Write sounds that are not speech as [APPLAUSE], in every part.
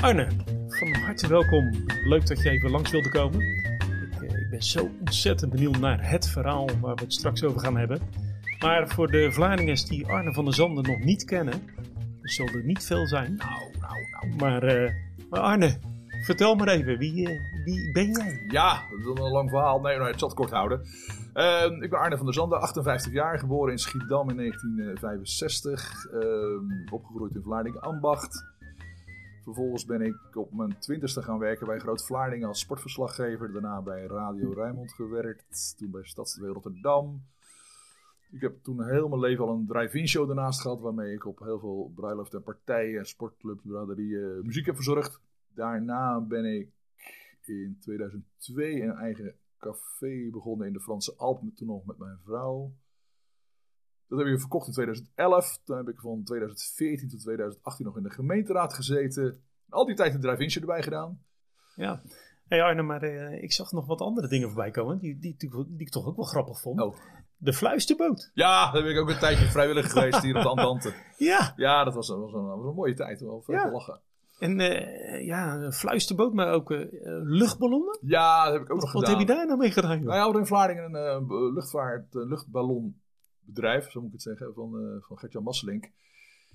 Arne, van harte welkom. Leuk dat je even langs wilde komen. Ik, eh, ik ben zo ontzettend benieuwd naar het verhaal waar we het straks over gaan hebben. Maar voor de Vlaardingers die Arne van der Zanden nog niet kennen, er zullen er niet veel zijn. Nou, nou, nou. Maar, eh, maar Arne, vertel maar even, wie, eh, wie ben jij? Ja, dat is een lang verhaal. Nee, nou, het zal het kort houden. Ehm, ik ben Arne van der Zanden, 58 jaar, geboren in Schiedam in 1965. Ehm, opgegroeid in Vlaardingen-Ambacht. Vervolgens ben ik op mijn twintigste gaan werken bij Groot Vlaardingen als sportverslaggever. Daarna bij Radio Rijnmond gewerkt. Toen bij Stads Rotterdam. Ik heb toen heel mijn leven al een drive-in show daarnaast gehad. Waarmee ik op heel veel bruiloften en partijen, sportclubs, braderieën muziek heb verzorgd. Daarna ben ik in 2002 een eigen café begonnen in de Franse Alpen. Toen nog met mijn vrouw. Dat heb ik verkocht in 2011. Toen heb ik van 2014 tot 2018 nog in de gemeenteraad gezeten. Al die tijd een drive-in show erbij gedaan. Ja. Hey Arne, maar eh, ik zag nog wat andere dingen voorbij komen die, die, die, die ik toch ook wel grappig vond. Oh. De fluisterboot. Ja, daar ben ik ook een tijdje [LAUGHS] vrijwillig geweest hier op de Andante. [LAUGHS] Ja. Ja, dat was, een- was, een, was een mooie tijd. Wel veel Ja. te lachen. En eh, ja, fluisterboot, maar ook eh, luchtballonnen. Ja, dat heb ik ook nog Wat gedaan. heb je daar nou mee gedaan, joh? Wij hadden in Vlaardingen een b- luchtvaart, een luchtballonbedrijf, zo moet ik het zeggen, van, eh van Gertjan Masselink.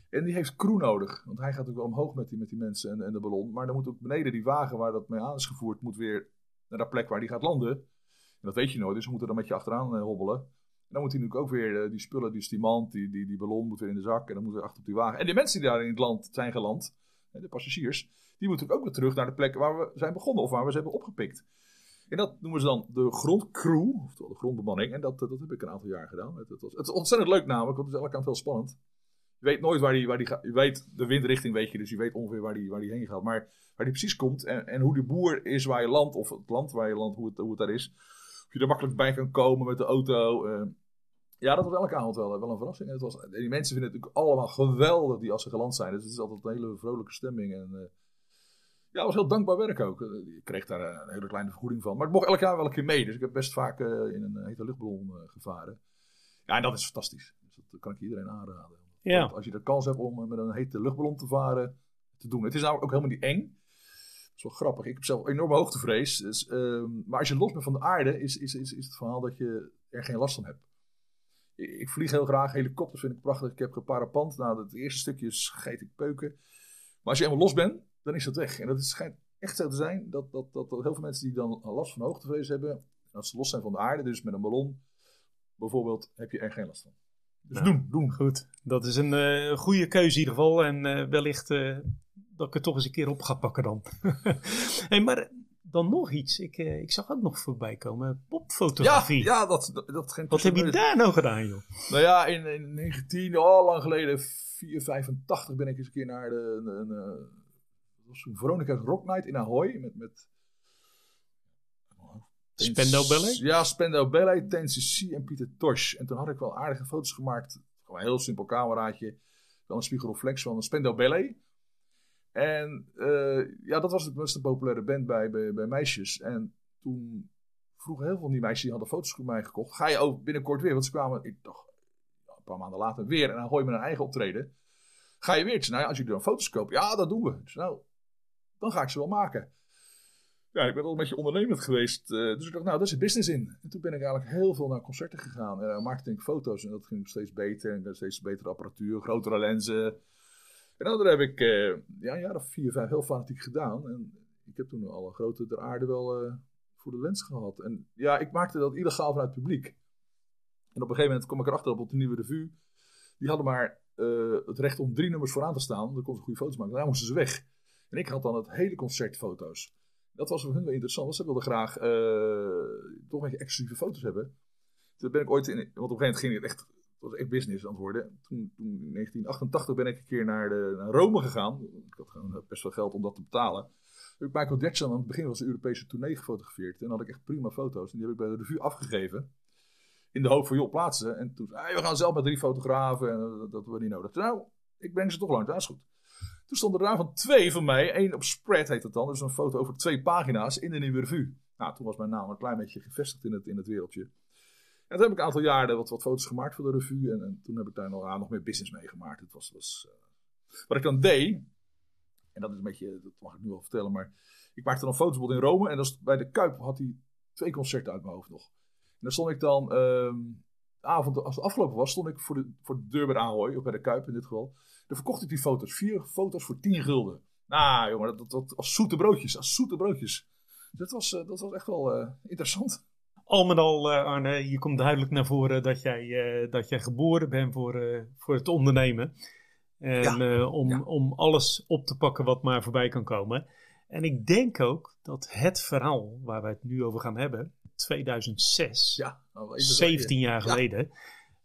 En die heeft crew nodig, want hij gaat ook wel omhoog met die, met die mensen en, en de ballon. Maar dan moet ook beneden die wagen waar dat mee aan is gevoerd, moet weer naar de plek waar die gaat landen. En dat weet je nooit, dus we moeten dan met je achteraan eh, hobbelen. En dan moet hij natuurlijk ook weer eh, die spullen, die stimant, die, die, die ballon moet weer in de zak en dan moet weer achter op die wagen. En die mensen die daar in het land zijn geland, de passagiers, die moeten ook weer terug naar de plek waar we zijn begonnen of waar we ze hebben opgepikt. En dat noemen ze dan de grondcrew, oftewel de grondbemanning. En dat, dat heb ik een aantal jaar gedaan. Het, was, het is ontzettend leuk namelijk, want het is elke kant heel spannend. Je weet nooit waar die, waar die gaat. Je weet de windrichting, weet je, dus je weet ongeveer waar die, waar die heen gaat. Maar waar die precies komt en, en hoe de boer is waar je landt, of het land waar je landt, hoe het, hoe het daar is. Of je er makkelijk bij kan komen met de auto. eh. ja, dat was elke avond wel, wel een verrassing. En Het was, die mensen vinden het natuurlijk allemaal geweldig die als ze geland zijn. Dus het is altijd een hele vrolijke stemming. En, eh, ja, het was heel dankbaar werk ook. Eh, Ik kreeg daar eh, een hele kleine vergoeding van. Maar ik mocht elk jaar wel een keer mee. Dus ik heb best vaak eh, in een hete luchtballon gevaren. Ja, en dat is fantastisch. Dus dat kan ik iedereen aanraden. Ja. Want als je de kans hebt om met een hete luchtballon te varen, te doen. Het is namelijk ook helemaal niet eng. Dat is wel grappig. Ik heb zelf enorme hoogtevrees. Dus, ehm, maar als je los bent van de aarde, is, is, is, is het verhaal dat je er geen last van hebt. Ik, ik vlieg heel graag. Helikopters vind ik prachtig. Ik heb geparapand. Nou, het eerste stukje scheet ik peuken. Maar als je eenmaal los bent, dan is dat weg. En dat is, schijnt echt zo te zijn dat, dat, dat, dat heel veel mensen die dan last van hoogtevrees hebben, en als ze los zijn van de aarde, dus met een ballon bijvoorbeeld, heb je er geen last van. Dus Ja. doen, doen. Goed, dat is een eh, goede keuze in ieder geval. En eh, wellicht eh, dat ik het toch eens een keer op ga pakken dan. [LAUGHS] hey, maar dan nog iets. Ik, ik zag ook nog voorbij komen. Ja, Popfotografie. ja, dat, dat, dat ging Wat heb je daar nou gedaan, joh? Nou ja, in, in 19, oh lang geleden, 485 ben ik eens een keer naar de, dat was toen Veronica's Rock Night in Ahoy. Met, met Spendo Ballet? Ja, Spendo Ballet, TNCC en Pieter Tosh. En toen had ik wel aardige foto's gemaakt. Gewoon een heel simpel cameraatje. Wel een spiegelreflex van een Spendo Ballet. En eh, ja, dat was de best een populaire band bij, bij, bij meisjes. En toen vroegen heel veel van die meisjes, die hadden foto's voor mij gekocht. Ga je ook binnenkort weer? Want ze kwamen, ik dacht, een paar maanden later weer. En dan gooi je met een eigen optreden. Ga je weer? Nou ja, als jullie dan foto's kopen, ja, dat doen we. Zei, nou, dan ga ik ze wel maken. Ja, ik ben al een beetje ondernemend geweest. eh, dus ik dacht, nou, daar zit business in. En toen ben ik eigenlijk heel veel naar concerten gegaan. En uh, maakte ik foto's en dat ging steeds beter. En steeds betere apparatuur, grotere lenzen. En dat heb ik eh, ja, een jaar of vier, vijf heel fanatiek gedaan. En ik heb toen alle grote der aarde wel eh, voor de lens gehad. En ja, ik maakte dat illegaal vanuit het publiek. En op een gegeven moment kom ik erachter op, de nieuwe revue. Die hadden maar eh, het recht om drie nummers vooraan te staan. Dan kon ze goede foto's maken. Daarna moesten ze weg. En ik had dan het hele concert foto's. Dat was voor hun wel interessant, want ze wilden graag uh, toch een beetje exclusieve foto's hebben. Toen ben ik ooit in, want op een gegeven moment ging het echt, het was echt business aan het worden. Toen, toen in 1988 ben ik een keer naar, de, naar Rome gegaan. Ik had gewoon best veel geld om dat te betalen. Heb ik Michael Jackson aan het begin van zijn Europese tournee gefotografeerd. En dan had ik echt prima foto's. En die heb ik bij de revue afgegeven. In de hoop van, joh, plaatsen. En toen zei we gaan zelf met drie fotografen. En dat, dat hebben we niet nodig. Nou, ik breng ze toch lang, dat is goed. Toen stonden er daarvan twee van mij. één op spread heet het dan. Dus een foto over twee pagina's in de nieuwe revue. Nou, toen was mijn naam een klein beetje gevestigd in het, in het wereldje. En toen heb ik een aantal jaren wat, wat foto's gemaakt voor de revue. En, en toen heb ik daar nog, ah, nog meer business mee gemaakt. Het was, was, uh, wat ik dan deed. En dat is een beetje, dat mag ik nu wel vertellen, maar ik maakte dan foto's in Rome. En dat bij de Kuip had hij twee concerten uit mijn hoofd nog. En dan stond ik dan, ehm, de avond als het afgelopen was, stond ik voor de, voor de deur bij Ahoy, of bij de Kuip in dit geval. Dan verkocht ik die foto's, vier foto's voor tien gulden. Nou jongen, dat, dat, dat als zoete broodjes, als zoete broodjes. Dat was, eh, dat was echt wel eh, interessant. Al met al, uh, Arne, hier komt duidelijk naar voren dat jij, dat jij geboren bent voor, voor het ondernemen. En om, om alles op te pakken wat maar voorbij kan komen. En ik denk ook dat het verhaal waar wij het nu over gaan hebben, 2006, ja, 17 jaar geleden,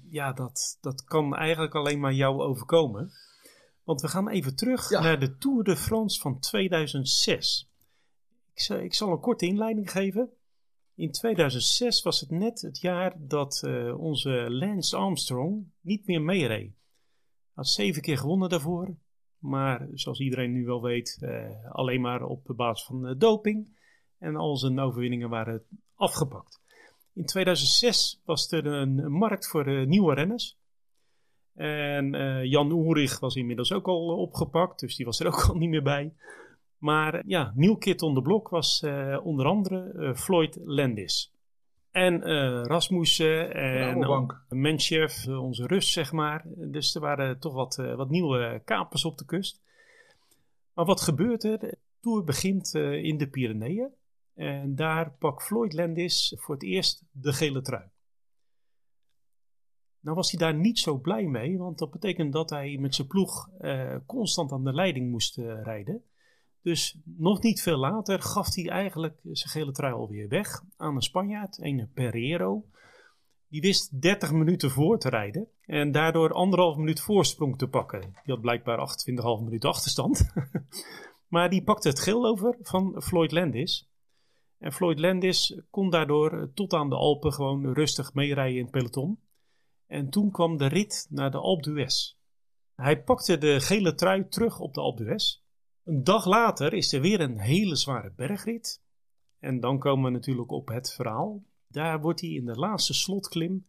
ja, dat, dat kan eigenlijk alleen maar jou overkomen. Want we gaan even terug naar de Tour de France van 2006. Ik zal, ik zal een korte inleiding geven. In 2006 was het net het jaar dat uh, onze Lance Armstrong niet meer meereed. Hij had zeven keer gewonnen daarvoor. Maar zoals iedereen nu wel weet, uh, alleen maar op basis van uh, doping. En al zijn overwinningen waren afgepakt. In 2006 was er een, markt voor nieuwe renners. En Jan Oerig was inmiddels ook al opgepakt, dus die was er [LAUGHS] ook al niet meer bij. Maar ja, nieuw kit on the blok was onder andere Floyd Landis. En Rasmussen en Menchev, onze Rus, zeg maar. Dus er waren toch wat, wat nieuwe kapers op de kust. Maar wat gebeurt er? De Tour begint in de Pyreneeën. En daar pakt Floyd Landis voor het eerst de gele trui. Nou was hij daar niet zo blij mee, want dat betekent dat hij met zijn ploeg constant aan de leiding moest rijden. Dus nog niet veel later gaf hij eigenlijk zijn gele trui alweer weg aan een Spanjaard, een Pereiro. Die wist 30 minuten voor te rijden en daardoor anderhalf minuut voorsprong te pakken. Die had blijkbaar 28,5 minuten achterstand. [LAUGHS] maar die pakte het geel over van Floyd Landis. En Floyd Landis kon daardoor tot aan de Alpen gewoon rustig meerijden in het peloton. En toen kwam de rit naar de Alpe d'Huez. Hij pakte de gele trui terug op de Alpe d'Huez. Een dag later is er weer een hele zware bergrit. En dan komen we natuurlijk op het verhaal. Daar wordt hij in de laatste slotklim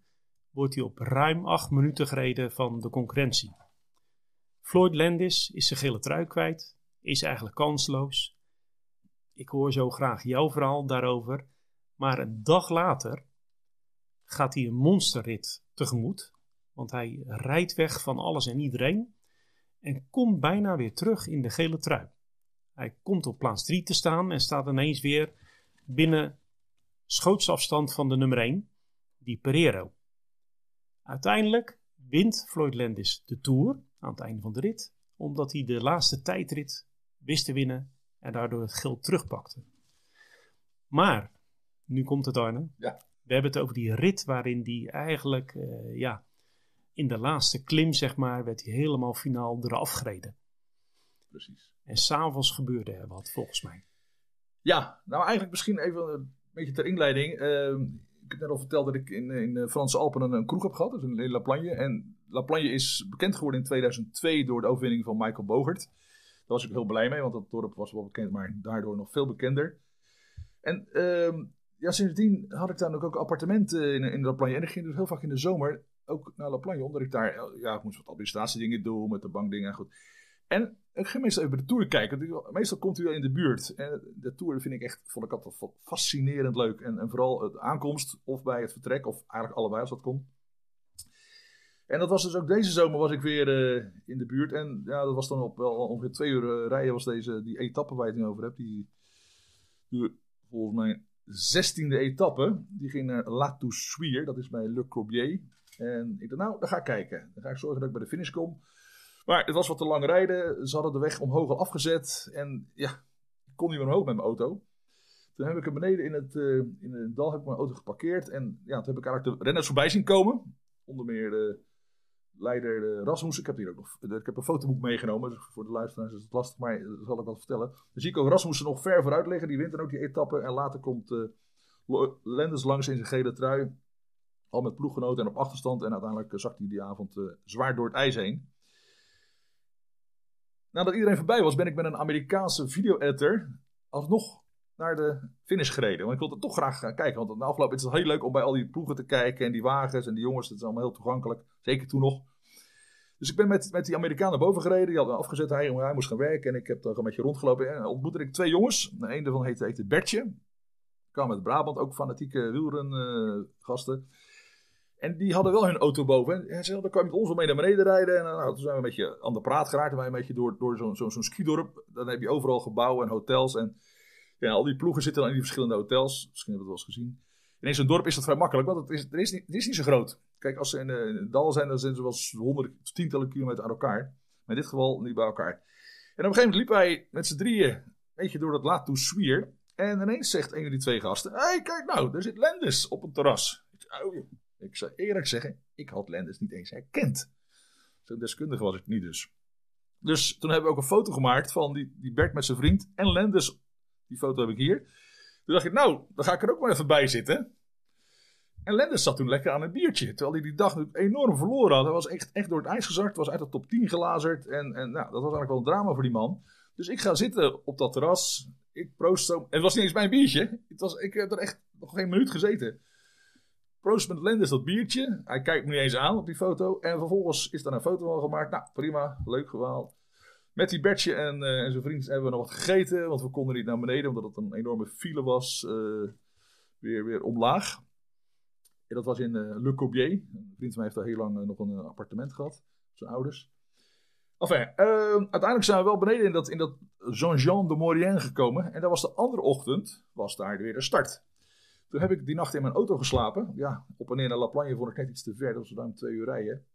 wordt hij op ruim acht minuten gereden van de concurrentie. Floyd Landis is zijn gele trui kwijt, is eigenlijk kansloos. Ik hoor zo graag jouw verhaal daarover. Maar een dag later gaat hij een monsterrit tegemoet. Want hij rijdt weg van alles en iedereen en komt bijna weer terug in de gele trui. Hij komt op plaats 3 te staan en staat ineens weer binnen schootsafstand van de nummer 1, die Pereiro. Uiteindelijk wint Floyd Landis de Tour aan het einde van de rit, omdat hij de laatste tijdrit wist te winnen en daardoor het geld terugpakte. Maar, nu komt het Arne. Ja. We hebben het over die rit waarin hij eigenlijk uh, ja, in de laatste klim, zeg maar, werd hij helemaal finaal eraf gereden. Precies. En s'avonds gebeurde er wat, volgens mij. Ja, nou eigenlijk misschien even een beetje ter inleiding. Uh, ik heb net al verteld dat ik in, in de Franse Alpen een, een kroeg heb gehad, dus in La Plagne. En La Plagne is bekend geworden in 2002 door de overwinning van Michael Bogert. Daar was ik heel blij mee, want dat dorp was wel bekend, maar daardoor nog veel bekender. En uh, ja, sindsdien had ik daar ook appartementen in, in La Plagne. En ik ging dus heel vaak in de zomer ook naar La Plagne, omdat ik daar, ja, ik moest wat administratiedingen doen met de bankdingen en goed. En ik ging meestal even de Tour kijken. Meestal komt u wel in de buurt. En de Tour vind ik echt, vond ik altijd fascinerend leuk. En, en vooral de aankomst of bij het vertrek, of eigenlijk allebei als dat kon. En dat was dus ook deze zomer was ik weer uh, in de buurt. En ja, dat was dan op wel ongeveer twee uur uh, rijden was deze, die etappe waar je het over hebt. Die, die volgens mij zestiende etappe. Die ging naar La Toussuire, dat is bij Le Corbier. En ik dacht, nou, dan ga ik kijken. Dan ga ik zorgen dat ik bij de finish kom. Maar het was wat te lang rijden. Ze hadden de weg omhoog al afgezet. En ja, ik kon niet meer omhoog met mijn auto. Toen heb ik er beneden in het, uh, in het dal heb ik mijn auto geparkeerd. En ja, toen heb ik eigenlijk de renners voorbij zien komen. Onder meer de leider de Rasmus. Ik heb hier ook nog ik heb een fotoboek meegenomen. Dus voor de luisteraars is het lastig, maar dat zal ik wel vertellen. Dan zie ik ook Rasmussen nog ver vooruit liggen. Die wint dan ook die etappe. En later komt uh, Lenders langs in zijn gele trui. Al met ploeggenoten en op achterstand. En uiteindelijk zakt hij die avond zwaar door het ijs heen. Nadat iedereen voorbij was, ben ik met een Amerikaanse video-editor alsnog naar de finish gereden. Want ik wilde toch graag gaan kijken. Want na afloop is het heel leuk om bij al die ploegen te kijken. En die wagens en die jongens, dat is allemaal heel toegankelijk. Zeker toen nog. Dus ik ben met, met die Amerikaan naar boven gereden. Die had me afgezet. Hij, hij moest gaan werken. En ik heb dan een beetje rondgelopen. En ontmoette ik twee jongens. Een daarvan heette, heette Bertje. Kwam uit Brabant. Ook fanatieke wielrengasten. en die hadden wel hun auto boven. En hij zei, dan kan je met ons wel mee naar beneden rijden. En nou, toen zijn we een beetje aan de praat geraakt. En wij een beetje door, door zo'n zo, zo'n skidorp. Dan heb je overal gebouwen en hotels. En ja, al die ploegen zitten dan in die verschillende hotels. Misschien hebben we het wel eens gezien. In zo'n dorp is dat vrij makkelijk, want het is, het is, niet, het is niet zo groot. Kijk, als ze in, het dal zijn, dan zijn ze wel honderd, tientallen kilometer aan elkaar. Maar in dit geval niet bij elkaar. En op een gegeven moment liep hij met z'n drieën een beetje door dat laat toe Swier. En ineens zegt een van die twee gasten: Hé, hey, kijk nou, er zit Lendes op een terras. Ik, oh, ik zou eerlijk zeggen, ik had Lendes niet eens herkend. Zo'n deskundige was ik niet dus. Dus toen hebben we ook een foto gemaakt van die, die Bert met zijn vriend en Lendes. Die foto heb ik hier. Toen dacht ik, nou, dan ga ik er ook maar even bij zitten. En Lenders zat toen lekker aan een biertje. Terwijl hij die dag enorm verloren had. Hij was echt, echt door het ijs gezakt. Was uit de top 10 gelazerd. En, en nou, dat was eigenlijk wel een drama voor die man. Dus ik ga zitten op dat terras. Ik proost zo. Het was niet eens mijn biertje. Het was, ik heb er echt nog geen minuut gezeten. Proost met Lenders dat biertje. Hij kijkt me niet eens aan op die foto. En vervolgens is daar een foto van gemaakt. Nou, prima. Leuk gewaald. Met die Bertje en, uh, en zijn vriend hebben we nog wat gegeten. Want we konden niet naar beneden, omdat het een enorme file was. Uh, weer, weer omlaag. En dat was in uh, Le Corbier. Een vriend van mij heeft daar heel lang nog een appartement gehad. Zijn ouders. Enfin, uiteindelijk zijn we wel beneden in dat, in dat Jean-Jean de Maurienne gekomen. En dat was de andere ochtend, was daar weer de start. Toen heb ik die nacht in mijn auto geslapen. Ja, op en neer naar La Plagne vond ik net iets te ver. Dat was ruim twee uur rijden.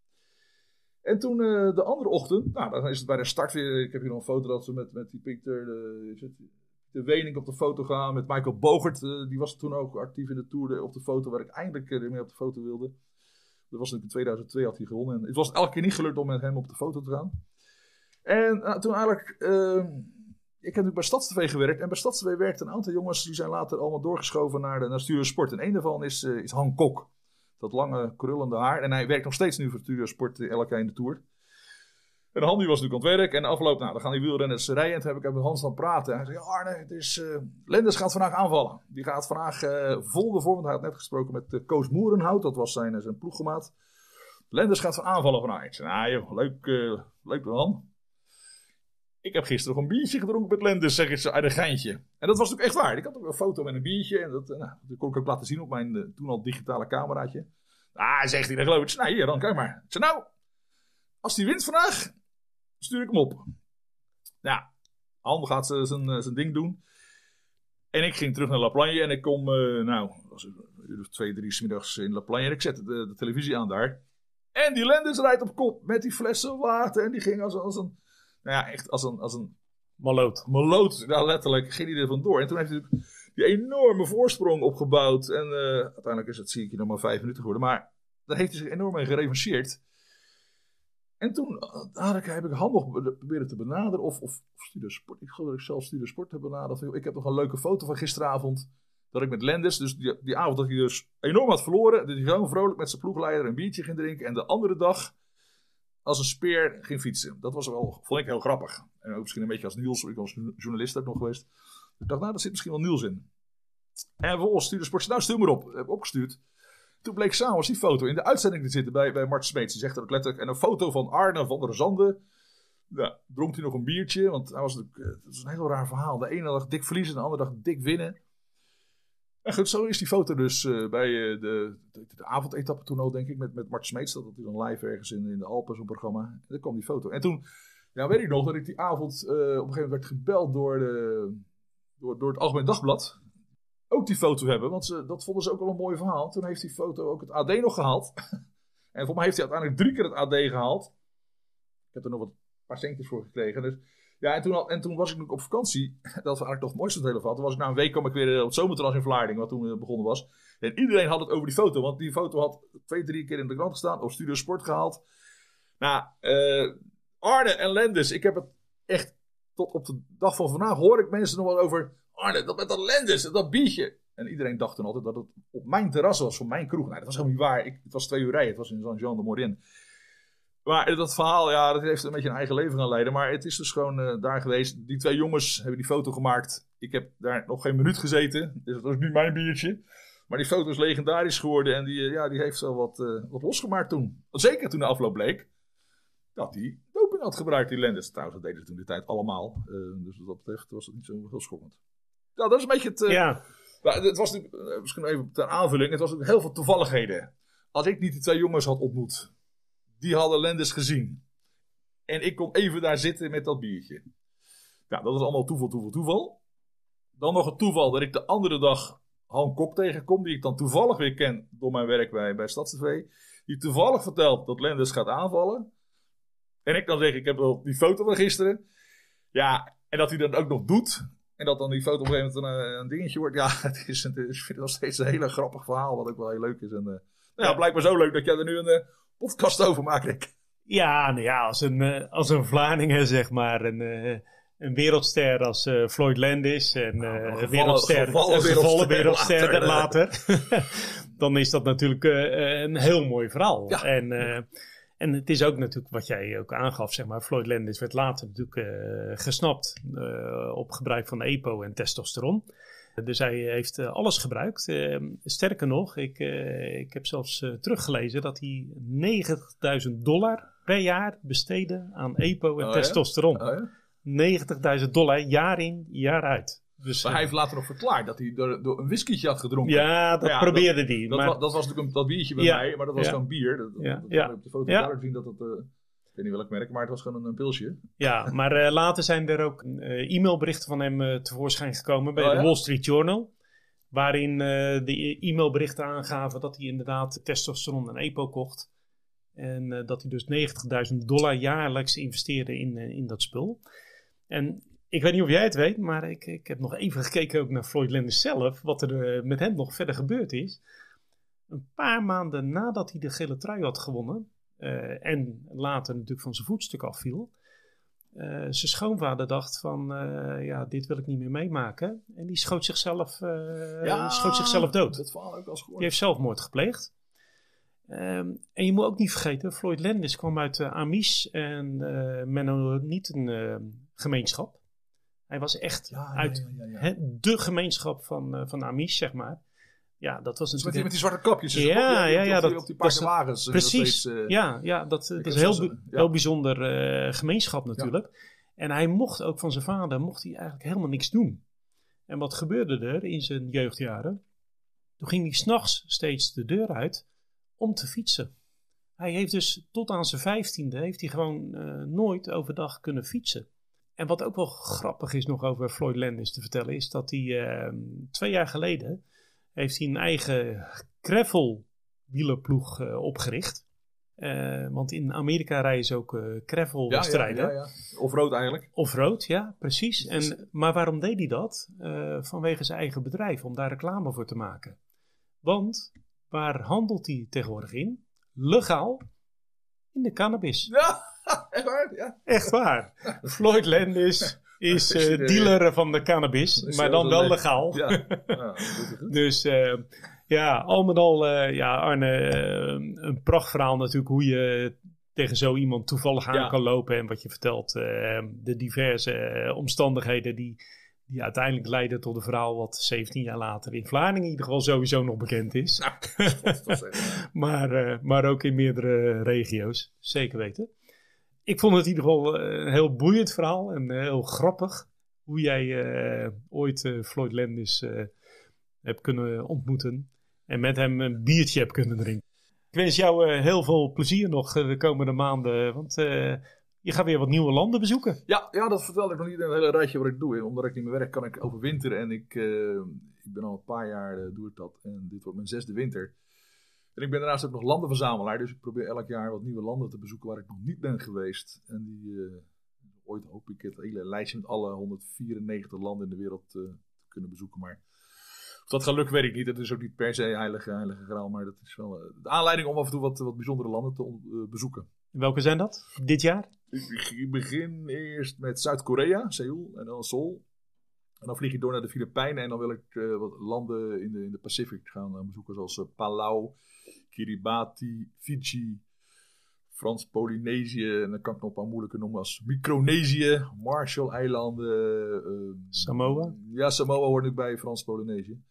En toen uh, de andere ochtend, nou dan is het bij de start weer, ik heb hier nog een foto dat ze met, met die Pieter, de, de Wening op de foto gaan, met Michael Bogert, uh, die was toen ook actief in de Tour de, op de foto waar ik eindelijk mee op de foto wilde. Dat was in 2002 had hij gewonnen en het was elke keer niet gelukt om met hem op de foto te gaan. En toen eigenlijk, ik heb natuurlijk bij StadsTV gewerkt en bij StadsTV werkten een aantal jongens die zijn later allemaal doorgeschoven naar de naar Sport. En een daarvan is, is Han Kok. Dat lange, krullende haar. En hij werkt nog steeds nu voor Studio Sport elke in de Tour. En Handy was natuurlijk aan het werk. En afgelopen, nou, dan gaan die wielrenners rijden. En toen heb ik met Hans aan praten. Hij zei, Arne, het is, uh, Lenders gaat vandaag aanvallen. Die gaat vandaag uh, vol de vorm. Want hij had net gesproken met uh, Koos Moerenhout. Dat was zijn, zijn ploeggemaat. Lenders gaat van aanvallen. Ik zei, nou leuk, leuk. Ik heb gisteren nog een biertje gedronken met Lenders, zeg ik zo uit een geintje. En dat was natuurlijk echt waar. Ik had ook een foto met een biertje. En dat, nou, dat kon ik ook laten zien op mijn toen al digitale cameraatje. Ah, zegt hij, dan geloof ik. Nou, hier, dan kijk maar. Ik nou, als die wint vandaag, stuur ik hem op. Ja, Han gaat zijn, zijn ding doen. En ik ging terug naar La Plagne en ik kom, uh, nou, was een uur of twee, drie smiddags in La Plagne. En ik zette de, de, televisie aan daar. En die Lenders rijdt op kop met die flessen water. En die ging als, als een, nou ja, echt als een, als een maloot. Maloot, ja, letterlijk, ging hij er vandoor. En toen heeft hij die enorme voorsprong opgebouwd. En uh, uiteindelijk is het, zie ik je nog maar vijf minuten geworden. Maar daar heeft hij zich enorm mee gerevancheerd. En toen had ik, heb ik Han nog proberen te benaderen. Of, of, of Studio Sport. Ik geloof dat ik zelf Studio Sport heb benaderd. Ik heb nog een leuke foto van gisteravond. Dat ik met Lendes, dus die, die avond dat hij dus enorm had verloren. Dat hij gewoon vrolijk met zijn ploegleider een biertje ging drinken. En de andere dag als een speer ging fietsen. Dat was wel, vond ik heel grappig. En ook misschien een beetje als Niels. Ik was journalist ook nog geweest. Ik dacht, nou, daar zit misschien wel Niels in. En vervolgens stuurde Sport, nou stuur maar op. Heb opgestuurd. Toen bleek s'avonds die foto in de uitzending te zitten bij, bij Mart Smeets. Die zegt er ook letterlijk. En een foto van Arne van der Zanden. Ja, dronk hij nog een biertje. Want hij was, het was een heel raar verhaal. De ene dag dik verliezen, de andere dag dik winnen. En goed, zo is die foto dus uh, bij uh, de, de, de avondetappe toen al, denk ik, met, met Mart Smeets. Dat had hij dan live ergens in, in de Alpen, zo'n programma. En dan kwam die foto. En toen, ja, weet ik nog dat ik die avond uh, op een gegeven moment werd gebeld door, de, door, door het Algemeen Dagblad ook die foto hebben. Want ze, dat vonden ze ook wel een mooi verhaal. Toen heeft die foto ook het AD nog gehaald. [LAUGHS] en voor mij heeft hij uiteindelijk drie keer het AD gehaald. Ik heb er nog wat paar centjes voor gekregen. Dus, ja, en toen, en toen was ik op vakantie. [LAUGHS] Dat was eigenlijk nog het mooiste van het hele. Toen was ik na een week kwam ik weer op het zomerterras in Vlaarding. Wat toen begonnen was. En iedereen had het over die foto. Want die foto had twee, drie keer in de krant gestaan. Op Studio Sport gehaald. Nou, uh, Arne en Lendes. Ik heb het echt tot op de dag van vandaag hoor ik mensen nog wel over Arne, dat met dat Lendes, dat biertje. En iedereen dacht toen altijd dat het op mijn terras was, voor mijn kroeg. Nou, dat was helemaal niet waar. Ik, het was twee uur rijden, het was in Jean de Morin. Maar dat verhaal, ja, dat heeft een beetje een eigen leven gaan leiden. Maar het is dus gewoon uh, daar geweest. Die twee jongens hebben die foto gemaakt. Ik heb daar nog geen minuut gezeten. Dus dat is nu mijn biertje. Maar die foto is legendarisch geworden. En die, uh, ja, die heeft wel wat, uh, wat losgemaakt toen. Zeker toen de afloop bleek. dat hij doping had gebruikt in Lenders. Trouwens, dat deden ze toen de tijd allemaal. Dus wat dat betreft was het niet zo heel schokkend. Ja, dat is een beetje het... Ja. Nou, het was natuurlijk, misschien even ter aanvulling, het was natuurlijk heel veel toevalligheden. Als ik niet die twee jongens had ontmoet, die hadden Lenders gezien. En ik kom even daar zitten met dat biertje. Nou, dat is allemaal toeval, toeval, toeval. Dan nog het toeval dat ik de andere dag Han Kok tegenkom, die ik dan toevallig weer ken door mijn werk bij, bij StadsTV. Die toevallig vertelt dat Lenders gaat aanvallen. En ik dan zeg, ik heb wel die foto van gisteren. Ja, en dat hij dat ook nog doet. En dat dan die foto op een gegeven moment een, een dingetje wordt. Ja, [LAUGHS] het is, het is, ik vind het nog steeds een hele grappig verhaal, wat ook wel heel leuk is. En, uh, nou ja, blijkbaar zo leuk dat jij er nu een uh, podcast over maakt, ik. Ja, nou ja, als een, uh, als een Vlaardingen, zeg maar. Een, een wereldster als uh, Floyd Landis en nou, een wereldster, gevallen, gevallen wereldster, wereldster later. [LAUGHS] dan is dat natuurlijk uh, een heel mooi verhaal. Ja. En, en het is ook natuurlijk wat jij ook aangaf, zeg maar. Floyd Landis werd later natuurlijk gesnapt op gebruik van EPO en testosteron. Dus hij heeft alles gebruikt. sterker nog, ik, ik heb zelfs teruggelezen dat hij 90.000 dollar per jaar besteedde aan EPO en oh, testosteron. Ja? Oh, ja? 90.000 dollar jaar in, jaar uit. Dus, maar hij heeft later nog verklaard dat hij door, door een whiskietje had gedronken. Ja, dat ja, probeerde dat, hij. Dat, dat was natuurlijk een, dat biertje bij Ja. mij, maar dat was Ja. gewoon bier. Dat, Ja. dat, dat Ja. op de foto duidelijk zien dat eh, ik weet niet welk merk, maar het was gewoon een, een pilsje. Ja, [LAUGHS] maar eh, later zijn er ook eh, e-mailberichten van hem eh, tevoorschijn gekomen bij Oh, de ja? Wall Street Journal. Waarin de e-mailberichten aangaven dat hij inderdaad testosteron en EPO kocht. En dat hij dus 90.000 dollar jaarlijks investeerde in, in dat spul. En ik weet niet of jij het weet, maar ik, ik heb nog even gekeken ook naar Floyd Landis zelf. Wat er met hem nog verder gebeurd is. Een paar maanden nadat hij de gele trui had gewonnen. Eh, en later natuurlijk van zijn voetstuk afviel. eh, zijn schoonvader dacht van, eh, ja, dit wil ik niet meer meemaken. En die schoot zichzelf, schoot zichzelf dood. Dat verhaal heb ik al eens gehoord. Die heeft zelfmoord gepleegd. Ehm, en je moet ook niet vergeten, Floyd Landis kwam uit de Amish en uh, Mennoniten uh, gemeenschap. Hij was echt Ja, uit ja, ja, ja. hè, de gemeenschap van, uh, van Amish, zeg maar. Ja, dat was Dus met, natuurlijk... die, met die zwarte kapjes. dus Ja, op die- ja, ja, dat- op die paardenwagens. eh, Precies, steeds, eh, ja, ja, dat, dat is heel, een- ja. heel bijzonder eh, gemeenschap natuurlijk. En hij mocht ook van zijn vader, mocht hij eigenlijk helemaal niks doen. En wat gebeurde er in zijn jeugdjaren? Toen ging hij s'nachts steeds de deur uit om te fietsen. Hij heeft dus tot aan zijn vijftiende heeft hij gewoon eh, nooit overdag kunnen fietsen. En wat ook wel grappig is nog over Floyd Landis te vertellen, is dat hij eh, twee jaar geleden heeft hij een eigen gravel wielerploeg eh, opgericht. Eh, want in Amerika rijden ze ook eh gravel ja, ja, wedstrijden. ja, ja. Offroad eigenlijk. Offroad, ja, precies. En, maar waarom deed hij dat? Eh, vanwege zijn eigen bedrijf, om daar reclame voor te maken. Want waar handelt hij tegenwoordig in? Legaal in de cannabis. Ja, [LAUGHS] echt waar. Ja. Echt waar. [LAUGHS] Floyd Landis is [LAUGHS] Is eh, de- dealer van de cannabis, Is maar dan wel legaal. Ja. [LAUGHS] Dus eh, ja, al met al, eh, ja, Arne, eh, een prachtverhaal natuurlijk hoe je tegen zo iemand toevallig aan Ja. kan lopen. En wat je vertelt, eh, de diverse eh, omstandigheden die, die uiteindelijk leiden tot een verhaal wat 17 jaar later in Vlaardingen in ieder geval sowieso nog bekend is. Nou, dat [LAUGHS] maar, eh, maar ook in meerdere regio's, zeker weten. Ik vond het in ieder geval eh, een heel boeiend verhaal en eh, heel grappig. Hoe jij eh, ooit Floyd Landis eh, hebt kunnen ontmoeten. En met hem een biertje hebt kunnen drinken. Ik wens jou heel veel plezier nog de komende maanden. Want je gaat weer wat nieuwe landen bezoeken. Ja, ja, dat vertelde ik nog niet het hele rijtje wat ik doe. En omdat ik niet meer werk, kan ik overwinteren. En ik, ik ben al een paar jaar doe ik dat. En dit wordt mijn zesde winter. En ik ben daarnaast ook nog landenverzamelaar. Dus ik probeer elk jaar wat nieuwe landen te bezoeken waar ik nog niet ben geweest. En die, eh, ooit hoop ik het hele lijstje met alle 194 landen in de wereld eh, te kunnen bezoeken. Maar of dat gaat lukken, weet ik niet. Het is ook niet per se heilige, heilige graal. Maar dat is wel eh, de aanleiding om af en toe wat, wat bijzondere landen te bezoeken. Welke zijn dat dit jaar? Ik begin eerst met Zuid-Korea, Seoul en dan Seoul. En dan vlieg ik door naar de Filipijnen en dan wil ik eh, wat landen in de, in de Pacific gaan eh, bezoeken, zoals eh, Palau, Kiribati, Fiji, Frans-Polynesië. En dan kan ik nog een paar moeilijke noemen als Micronesië, Marshall-eilanden. Samoa? Ja, Samoa hoort ook bij Frans-Polynesië.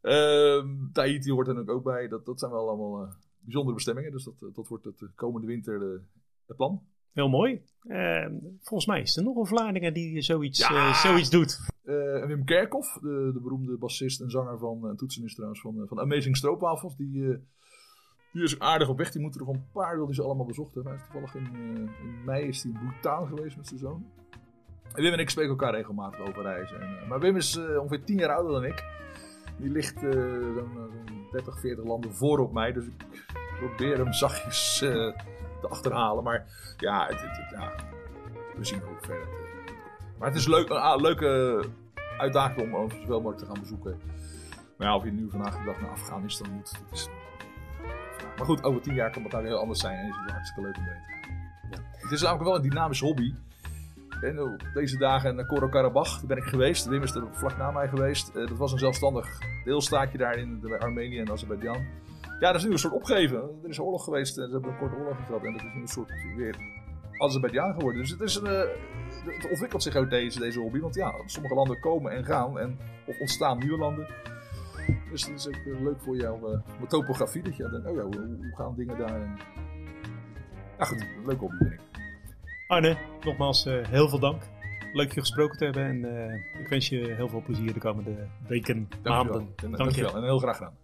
Ehm, Tahiti hoort er ook bij. Dat, dat zijn wel allemaal bijzondere bestemmingen. Dus dat, dat wordt het komende winter het plan. Heel mooi. Eh, volgens mij is er nog een Vlaardingen die zoiets, Ja. zoiets doet. Eh, Wim Kerkhoff, de, de beroemde bassist en zanger van, en toetsenist trouwens, van, eh, van Amazing Stroopwafels, die, eh, die is aardig op weg. Die moeten er nog een paar, wil die ze allemaal bezocht hebben. Hij is toevallig in, in mei is hij in Bhutan geweest met zijn zoon. En Wim en ik spreken elkaar regelmatig over reizen. En, maar Wim is ongeveer 10 jaar ouder dan ik. Die ligt zo'n eh, zo'n 30, 40 landen voor op mij. Dus ik probeer hem zachtjes te achterhalen. Maar ja, het, het- ja, we zien hoe ver het. Maar het is leuk, een ah, leuke uitdaging om om zoveel mogelijk te gaan bezoeken. Maar ja, of je nu vandaag de dag naar Afghanistan moet, dat is... Maar goed, over tien jaar kan het daar heel anders zijn en is het wel hartstikke leuk om te gaan. Het is namelijk wel een dynamisch hobby. En op deze dagen naar Koro-Karabakh, daar ben ik geweest. Wim is er vlak na mij geweest. Eh, dat was een zelfstandig deelstaatje daar in de- Armenië en Azerbeidzjan. Ja, dat is nu een soort opgeven. Er is oorlog geweest en ze hebben een korte oorlog gehad. En dat is nu een soort weer Azerbeidzjan geworden. Dus het, is een, eh, het ontwikkelt zich ook deze, deze hobby. Want ja, sommige landen komen en gaan. En, of ontstaan nieuwe landen. Dus het is ook eh, leuk voor jou, eh, topografie. Dat je denkt, oh ja, hoe, hoe gaan dingen daar? En... Ja goed, een leuk hobby vind ik. Arne, nogmaals eh, heel veel dank. Leuk je gesproken te hebben en ik wens je heel veel plezier de komende weken, Dankjewel. maanden. En, Dank je. dankjewel. En heel graag gedaan.